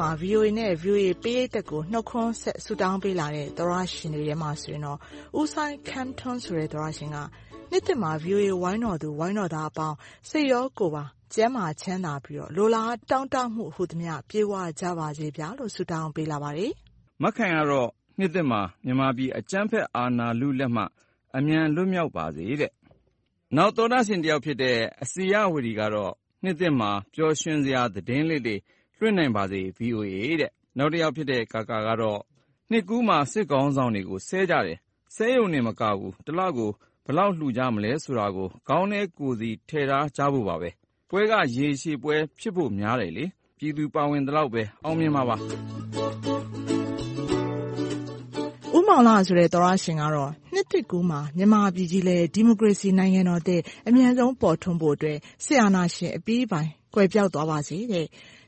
မှာ VOA နဲ့ VOA ပရိသတ်ကို နှုတ်ခွန်းဆက် ဆုတောင်းပေးလာတဲ့ သောတရှင်တွေထဲမှာဆိုရင်တော့ ဦးစိုင်းခမ်းထွန်းဆိုတဲ့ သောတရှင်က နှစ်သစ်မှာ VOA ဝိုင်းတော်သူ ဝိုင်းတော်သားအပေါင်း စိတ်ရောကိုယ်ပါ ကျန်းမာချမ်းသာပြီးတော့ လိုလားတောင့်တမှုဟူသမျှ ပြည့်ဝကြပါစေလို့ ဆုတောင်းပေးလာပါတယ်။မခိုင်ကတော့ နှစ်သစ်မှာ မြန်မာပြည်အကြမ်းဖက်အာဏာလုလက်မှ အမြန်လွတ်မြောက်ပါစေတဲ့။နောက် သောတရှင်တယောက်ဖြစ်တဲ့ အစီရဝတီကတော့ နှစ်သစ်မှာ ပျော်ရွှင်စရာ သတင်းလေးတွေ လွှင့်နိုင်ပါစေ VOA တဲ့။နောက်တယောက်ဖြစ်တဲ့ ကာကာကတော့ နှစ်ကူးမှာ စစ်ခေါင်းဆောင်တွေကို ဆဲကြတယ်။ဆဲရုံတင်မကဘူး၊တလကို ဘယ်လောက်လှူကြမလဲဆိုတာကို ခေါင်းထဲကိုယ်စီ ထည့်ထားကြဖို့ပါပဲ။ပွဲက ရေရှည်ပွဲဖြစ်ဖို့များတယ်လေ။ပြည်သူပါဝင်သလောက်ပဲ အောင်မြင်မှာပါ။ဦးမောင်လဆိုတဲ့ သောတရှင်ကတော့ နှစ်သစ်ကူးမှာ မြန်မာပြည်ကြီးလည်း ဒီမိုကရေစီနိုင်ငံတော်သစ် အမြန်ဆုံး ပေါ်ထွန်းဖို့အတွက် စစ်အာဏာရှင်အပြီးပိုင် ကွယ်ပျောက်သွားပါစေတဲ့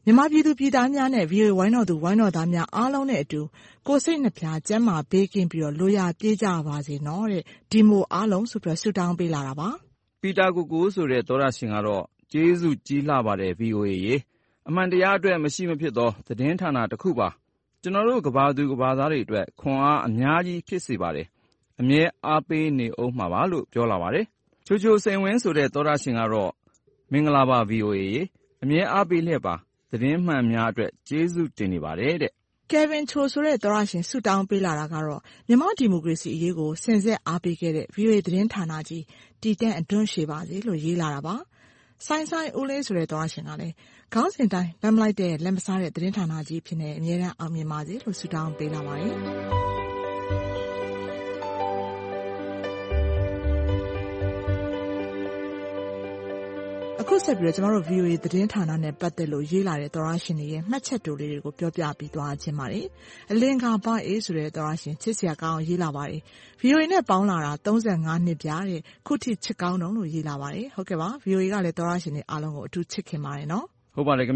မြန်မာပြည်သူပြည်သားများနဲ့ VOA ဝိုင်းတော်သူ ဝိုင်းတော်သားများ အားလုံးနဲ့အတူ ကိုယ်စိတ်နှစ်ဖြာ ကျန်းမာဘေးကင်းပြီးလိုရာပြည့်ကြပါစေနော်တဲ့။ဒီမိုအားလုံးဆိုပြီး ဆုတောင်းပေးလာတာပါ။ပီတာကိုကိုဆိုတဲ့ သောတရှင်ကတော့ ကျေးဇူးကြီးလှပါတယ် VOA ရေ။အမှန်တရားအတွက် မရှိမဖြစ်သော သတင်းဌာနတခုပါ။ကျနော်တို့ ကမ္ဘာသူကမ္ဘာသားတွေအတွက် ခွန်အားအများကြီး ဖြစ်စေပါတယ်။အမြဲအားပေးနေဦးမှာပါလို့ ပြောလာပါတယ်။ချိုချိုစိန်ဝင်းဆိုတဲ့ သောတရှင်ကတော့ မင်္ဂလာပါ VOA ရေ။အမြဲအားပေးလျက်ပါ သတင်းမှန်များအတွက် ကျေးဇူးတင်နေပါတယ်တဲ့။ Kevin Cho ဆိုတဲ့ သောတရှင် ဆုတောင်းပေးလာတာကတော့ မြန်မာ့ဒီမိုကရေစီအရေးကို စဉ်ဆက်အားပေးခဲ့တဲ့ VOA သတင်းဌာနကြီး တည်တံ့အဓွန့်ရှည်ပါစေလို့ ရေးလာတာပါ။ဆိုင်းဆိုင်းဦးလေးဆိုတဲ့ သောတရှင်ကလည်း ခေါင်းစဉ်အတိုင်း ဘက်မလိုက်တဲ့လက်မစားတဲ့ သတင်းဌာနကြီးအဖြစ်နဲ့ အမြဲတမ်းအောင်မြင်ပါစေလို့ ဆုတောင်းပေးလာပါတယ် ဆက်ပြီးတော့ကျမတို့ VOA သတင်းဌာနနဲ့ ပတ်သက်လို့ရေးလာတဲ့သောတရှင်တွေရဲ့မှတ်ချက်တိုလေးတွေကိုပြောပြပေးသွားချင်ပါတယ်။အလင်္ကာဘအေးဆိုတဲ့သောတရှင်ချစ်စရာကောင်းအောင်ရေးလာပါတယ်။ VOA နဲ့ပေါင်းလာတာနှစ်ပြတဲ့။ခုထိချစ်ကောင်းတုန်းလို့ရေးလာပါတယ်။ VOA ကလည်းသောတရှင်တွေအားလုံးကိုအထူးချစ်ခင်ပါတယ်။ဟုတ်ပါတယ်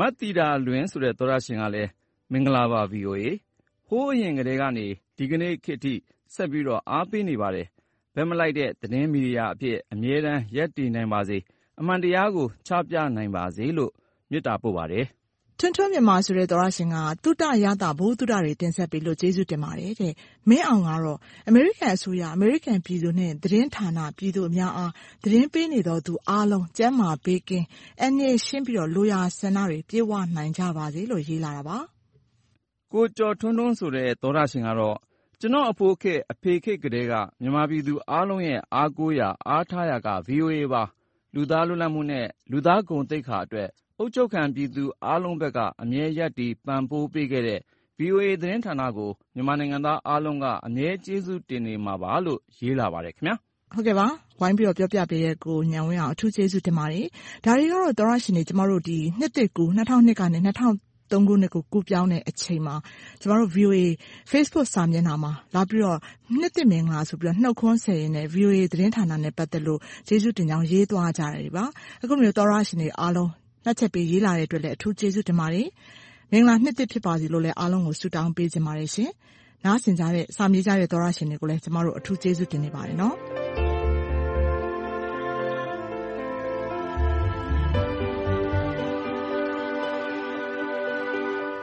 မသီတာလွင်ဆိုတဲ့သောတရှင်ကလည်းမင်္ဂလာပါ VOA ။ဟိုးအရင်ကတည်းကနေဒီကနေ့ခေတ်အထိဆက်ပြီးတော့အားပေးနေပါတယ်။ဘက်မလိုက်တဲ့သတင်းမီဒီယာအဖြစ်အမြဲတမ်းရပ်တည်နိုင်ပါစေ အမှန်တရားကို ချပြနိုင်ပါစေလို့ မေတ္တာပို့ပါတယ်။ထွန်းထွန်းမြန်မာဆိုတဲ့ သောတရှင်က သုတရသ ဗဟုသုတတွေ တင်ဆက်ပေးလို့ ကျေးဇူးတင်ပါတယ်တဲ့။မင်းအောင်ကတော့ အမေရိကန်အစိုးရ၊အမေရိကန်ပြည်သူနဲ့ သတင်းဌာန ပြည်သူအများအား သတင်းပေးနေသောသူအားလုံး ကျန်းမာဘေးကင်း၊အန္တရာယ်ရှင်းပြီး လိုရာဆန္ဒတွေ ပြည့်ဝနိုင်ကြပါစေလို့ ရေးလာတာပါ။ကိုကျော်ထွန်းထွန်းဆိုတဲ့ သောတရှင်ကတော့ ကျနော့်အဖိုးခေတ် အဖေခေတ်ကတည်းက မြန်မာပြည်သူအားလုံးရဲ့ အားကိုးရာ အားထားရာက VOA ပါ လူသားလွတ်လပ်မှုနဲ့ လူသားဂုဏ်သိက္ခာအတွက် အုပ်ချုပ်ခံပြည်သူအားလုံးဘက်က အမြဲရပ်တည် ပံ့ပိုးပေးခဲ့တဲ့ VOA သတင်းဌာနကို မြန်မာနိုင်ငံသားအားလုံးက အမြဲကျေးဇူးတင်နေမှာပါလို့ ရေးလာပါတယ်။ဝိုင်းပြီးပြောပြပေးတဲ့ ကိုဉာဏ်ဝင်းအောင် အထူးကျေးဇူးတင်ပါတယ်။ဒါတွေကတော့ သောတရှင်တွေ ကျမတို့ နှစ်သစ်ကူး ၂၀၀၂ ကနေ ၂၀ ၀၃ခုနှစ်ကိုကူးပြောင်းတဲ့အချိန်မှာ ကျမတို့ VOA Facebook စာမျက်နှာမှာ လာပြီးတော့ နှစ်သစ်မင်္ဂလာဆိုပြီး နှုတ်ခွန်းဆက်ရင်းနဲ့ VOA သတင်းဌာနနဲ့ ပတ်သက်လို့ ကျေးဇူးတင်ကြောင်း ရေးသွားကြတယ်။အခုလိုသောတရှင်တွေအားလုံး မှတ်ချက်ပေး ရေးလာတဲ့အတွက်လည်း အထူးကျေးဇူးတင်ပါတယ်။မင်္ဂလာနှစ်သစ် ဖြစ်ပါစေလို့လည်း အားလုံးကို ဆုတောင်းပေးချင်ပါတယ်။နားဆင်ကြတဲ့ စာမေးကြတဲ့ သောတရှင်တွေကိုလည်း ကျမတို့ အထူးကျေးဇူးတင်နေပါတယ်။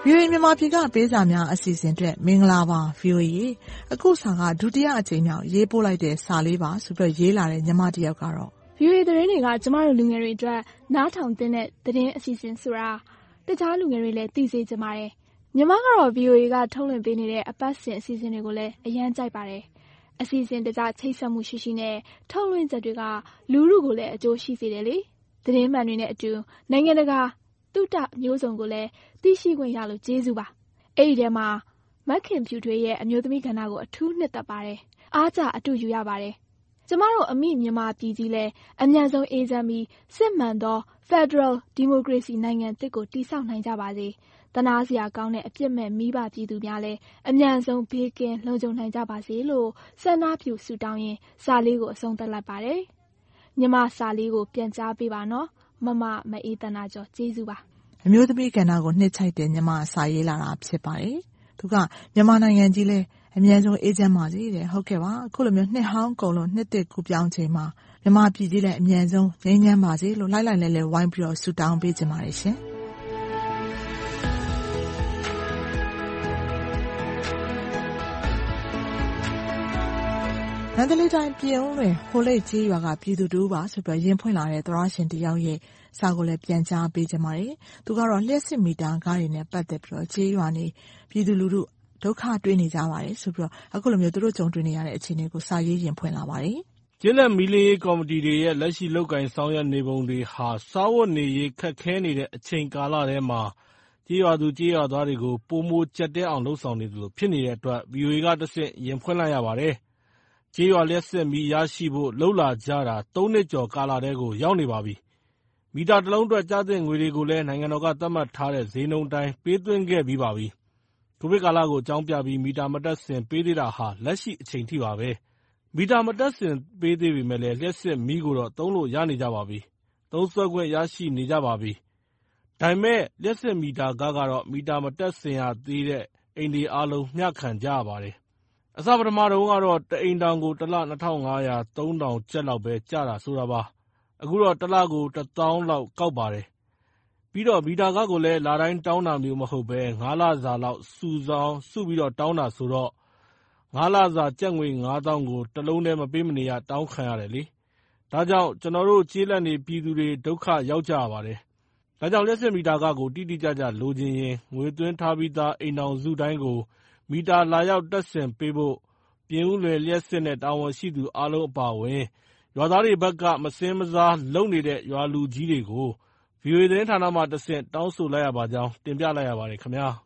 VOA မြန်မာပြည်က ပေးစာများအစီအစဉ်အတွက် မင်္ဂလာပါ VOA ရေ။အခုစာကဒုတိယအကြိမ်မြောက်ရေးပို့လိုက်တဲ့စာလေးပါဆိုပြီးရေးလာတဲ့ညီမတယောက်ကတော့ VOA သတင်းတွေက ကျမတို့လူငယ်တွေအတွက် နားထောင်သင့်တဲ့သတင်းအစီအစဉ်ဆိုတာတခြားလူငယ်တွေလည်းသိစေချင်ပါတယ်။ညီမကတော့ VOA ကထုတ်လွှင့်ပေးနေတဲ့အပတ်စဉ်အစီအစဉ်တွေကိုလည်းအရမ်းကြိုက်ပါတယ်။အစီအစဉ်တကျချိတ်ဆက်မှုရှိရှိနဲ့ထုတ်လွှင့်ချက်တွေကလူထုကိုလည်းအကျိုးရှိစေတယ်လေ။သတင်းမှန်တွေနဲ့အတူနိုင်ငံတကာ သုတမျိုးစုံကိုလည်းသိရှိခွင့်ရလို့ကျေးဇူးပါ။အဲဒီထဲမှာ မခင်ဖြူထွေးရဲ့အမျိုးသမီးကဏ္ဍကိုအထူးနှစ်သက်ပါတယ်။အားကျအတုယူရပါတယ်ကျမတို့အမိမြန်မာပြည်ကြီးလည်းအမြန်ဆုံးအေးချမ်းပြီးစစ်မှန်သောဖက်ဒရယ်ဒီမိုကရေစီနိုင်ငံသစ်ကိုတည်ဆောက်နိုင်ကြပါစေ။သနားစရာကောင်းတဲ့အပြစ်မဲ့မိဘပြည်သူများလည်းအမြန်ဆုံးဘေးကင်းလုံခြုံနိုင်ကြပါစေလို့ဆန္ဒပြုဆုတောင်းရင်းစာလေးကိုအဆုံးသတ်လိုက်ပါတယ်။ညီမစာလေးကိုပြန်ကြားပေးပါနော်။ မမမအေးသန္တာကျော်ကျေးဇူးပါ။အမျိုးသမီးကဏ္ဍကိုနှစ်ခြိုက်တဲ့ညီမစာရေးလာတာဖြစ်ပါတယ်။သူကမြန်မာနိုင်ငံကြီးလည်းအမြန်ဆုံးအေးချမ်းပါစေတဲ့။ဟုတ်ကဲ့ပါ။အခုလိုမျိုးနှစ်ဟောင်းကုန်လို့နှစ်သစ်ကူးပြောင်းချိန်မှာမြန်မာပြည်ကြီးလည်းအမြန်ဆုံးငြိမ်းချမ်းပါစေလို့လှိုက်လှိုက်လှဲလှဲဝိုင်းပြီးတော့ဆုတောင်းပေးချင်ပါတယ်ရှင်။ မန္တလေးတိုင်းပြင်ဦးလွင်ဟိုလိပ်ကျေးရွာကပြည်သူတဦးပါဆိုပြီးရင်ဖွင့်လာတဲ့သရရှင်တယောက်ရဲ့စာကိုလည်းပြန်ကြားပေးချင်ပါတယ်။သူကတော့လျှက်စစ်မီတာကားတွေနဲ့ပတ်သက်ပြီးတော့ကျေးရွာနေပြည်သူလူထုဒုက္ခတွေ့နေကြပါတယ်ဆိုပြီးတော့အခုလိုမျိုးသူတို့ကြုံတွေ့နေရတဲ့အခြေအနေကိုစာရေးရင်ဖွင့်လာပါတယ်။ကျေးလက်မီးလင်းရေးကော်မတီတွေရဲ့လက်ရှိလုပ်ကိုင်ဆောင်ရွက်နေပုံတွေဟာစားဝတ်နေရေးခက်ခဲနေတဲ့အချိန်ကာလထဲမှာကျေးရွာသူကျေးရွာသားတွေကိုပိုမိုကျပ်တည်းအောင်လုပ်ဆောင်နေသလိုဖြစ်နေတဲ့အတွက်ဗွီအိုအေကတဆင့်ရင်ဖွင့်လိုက်ရပါတယ် ကျေးရွာလျှပ်စစ်မီးရရှိဖို့ လုပ်လာကြတာ ၃ နှစ်ကျော်ကာလထဲကို ရောက်နေပါပြီ။မီတာတလုံးအတွက် ကျသင့်ငွေတွေကိုလည်း နိုင်ငံတော်က သတ်မှတ်ထားတဲ့ ဈေးနှုန်းအတိုင်း ပေးသွင်းခဲ့ပြီးပါပြီ။ကိုဗစ်ကာလကို အကြောင်းပြပြီး မီတာမတပ်ဆင် ပေးသေးတာဟာ လက်ရှိအချိန်ထိပါပဲ။မီတာမတပ်ဆင်ပေးသေးပေမယ့်လည်း လျှပ်စစ်မီးကိုတော့ သုံးလို့ရနေကြပါပြီ။သုံးစွဲခွင့် ရရှိနေကြပါပြီ။ဒါပေမယ့်လျှပ်စစ်မီတာခကတော့ မီတာမတပ်ဆင်ရသေးတဲ့ အိမ်တွေအားလုံး မျှခံကြရပါတယ် အစပထမတုန်းကတော့ တအိမ်ထောင်ကို တလ ၂,၅၀၀ကျပ်၃,၀၀၀ ကျပ်လောက်ပဲ ကျတာဆိုတာပါ။အခုတော့ တလကိုတသောင်းလောက် ကောက်ပါတယ်။ပြီးတော့ မီတာခကိုလည်း လတိုင်းတောင်းတာမျိုး မဟုတ်ဘဲ ၅ လစာလောက် စုပြီးတောင်းတာဆိုတော့ ၅ လစာ ကျပ်ငွေ၅သောင်းကို တလုံးတည်း မပေးမနေရ တောင်းခံရတယ်လေ။ဒါကြောင့် ကျနော်တို့ ကျေးလက်နေပြည်သူတွေ ဒုက္ခရောက်ကြရပါတယ်။ဒါကြောင့် လျှပ်စစ်မီတာခကို တိတိကျကျ လိုချင်ရင် ငွေသွင်းထားပြီးသား အိမ်ထောင်စုတိုင်းကို မီတာ လာရောက်တပ်ဆင်ပေးဖို့ ပြင်ဦးလွင်လျှပ်စစ်နဲ့ တာဝန်ရှိသူအားလုံး အပါအဝင် ရွာသားတွေဘက်က မစဉ်းမစားလုပ်နေတဲ့ ရွာလူကြီးတွေကို ဗွီအိုအေသတင်းဌာနမှတဆင့် တောင်းဆိုလိုက်ရပါကြောင်း တင်ပြလိုက်ရပါတယ်ခင်ဗျာ။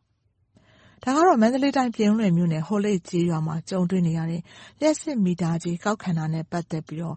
”ဒါကတော့ မန္တလေးတိုင်း ပြင်ဦးလွင်မြို့နယ် ဟိုလိပ်ကျေးရွာမှာ ကြုံတွေ့နေရတဲ့ လျှပ်စစ်မီတာကြေး ကောက်ခံတာနဲ့ ပတ်သက်ပြီး သော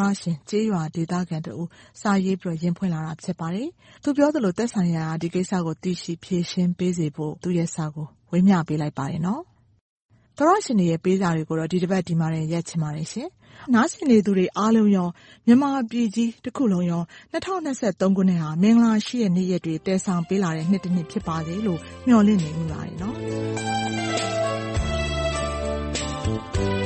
တရှင်ကျေးရွာဒေသခံတဦး စာရေးပြီး ရင်ဖွင့်လာတာ ဖြစ်ပါတယ်။သူပြောသလို သက်ဆိုင်ရာက ဒီကိစ္စကို သိရှိဖြေရှင်းပေးစေဖို့ သူ့ရဲ့စာကို ဝေမျှပေးလိုက်ပါတယ်နော်။သောတရှင်တွေရဲ့ပေးစာတွေကိုတော့ဒီတပတ်ဒီမှာတင်ရပ်ချင်ပါတယ်ရှင်။နားဆင်နေသူတွေအားလုံးရောမြန်မာပြည်ကြီးတခုလုံးရော၂၀၂၃ခုနှစ်ဟာမင်္ဂလာရှိတဲ့နေ့ရက်တွေသယ်ဆောင်ပေးလာတဲ့နှစ်တနှစ်ဖြစ်ပါစေလို့မျှော်လင့်နေမိပါတယ်နော်။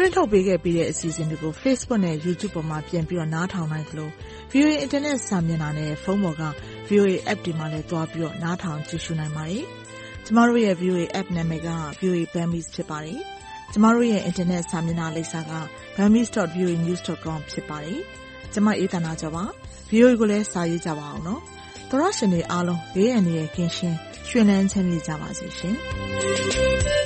လွှင့်ထုတ်ပေးခဲ့ပြီးတဲ့ အစီအစဉ်တွေကို Facebook နဲ့ YouTube ပေါ်မှာ ပြန်ပြီးနားထောင်နိုင်သလို VOA အင်တာနက်စာမျက်နှာနဲ့ ဖုန်းပေါ်က VOA App တွေမှာလည်း သွားပြီးနားထောင်ကြည့်ရှုနိုင်ပါတယ်။ကျမတို့ရဲ့ VOA App နာမည်က VOA Burmese ဖြစ်ပါတယ်။ကျမတို့ရဲ့ အင်တာနက်စာမျက်နှာလိပ်စာက burmese.voanews.com ဖြစ်ပါတယ်။ကျမ အေးသန္တာကျော်ပါ။ VOA ကိုလည်း စာရေးကြပါဦးနော်။သောတရှင်တွေအားလုံး ဘေးအန္တရာယ်ကင်းရှင်း၊ရွှင်လန်းချမ်းမြေ့ကြပါစေရှင်။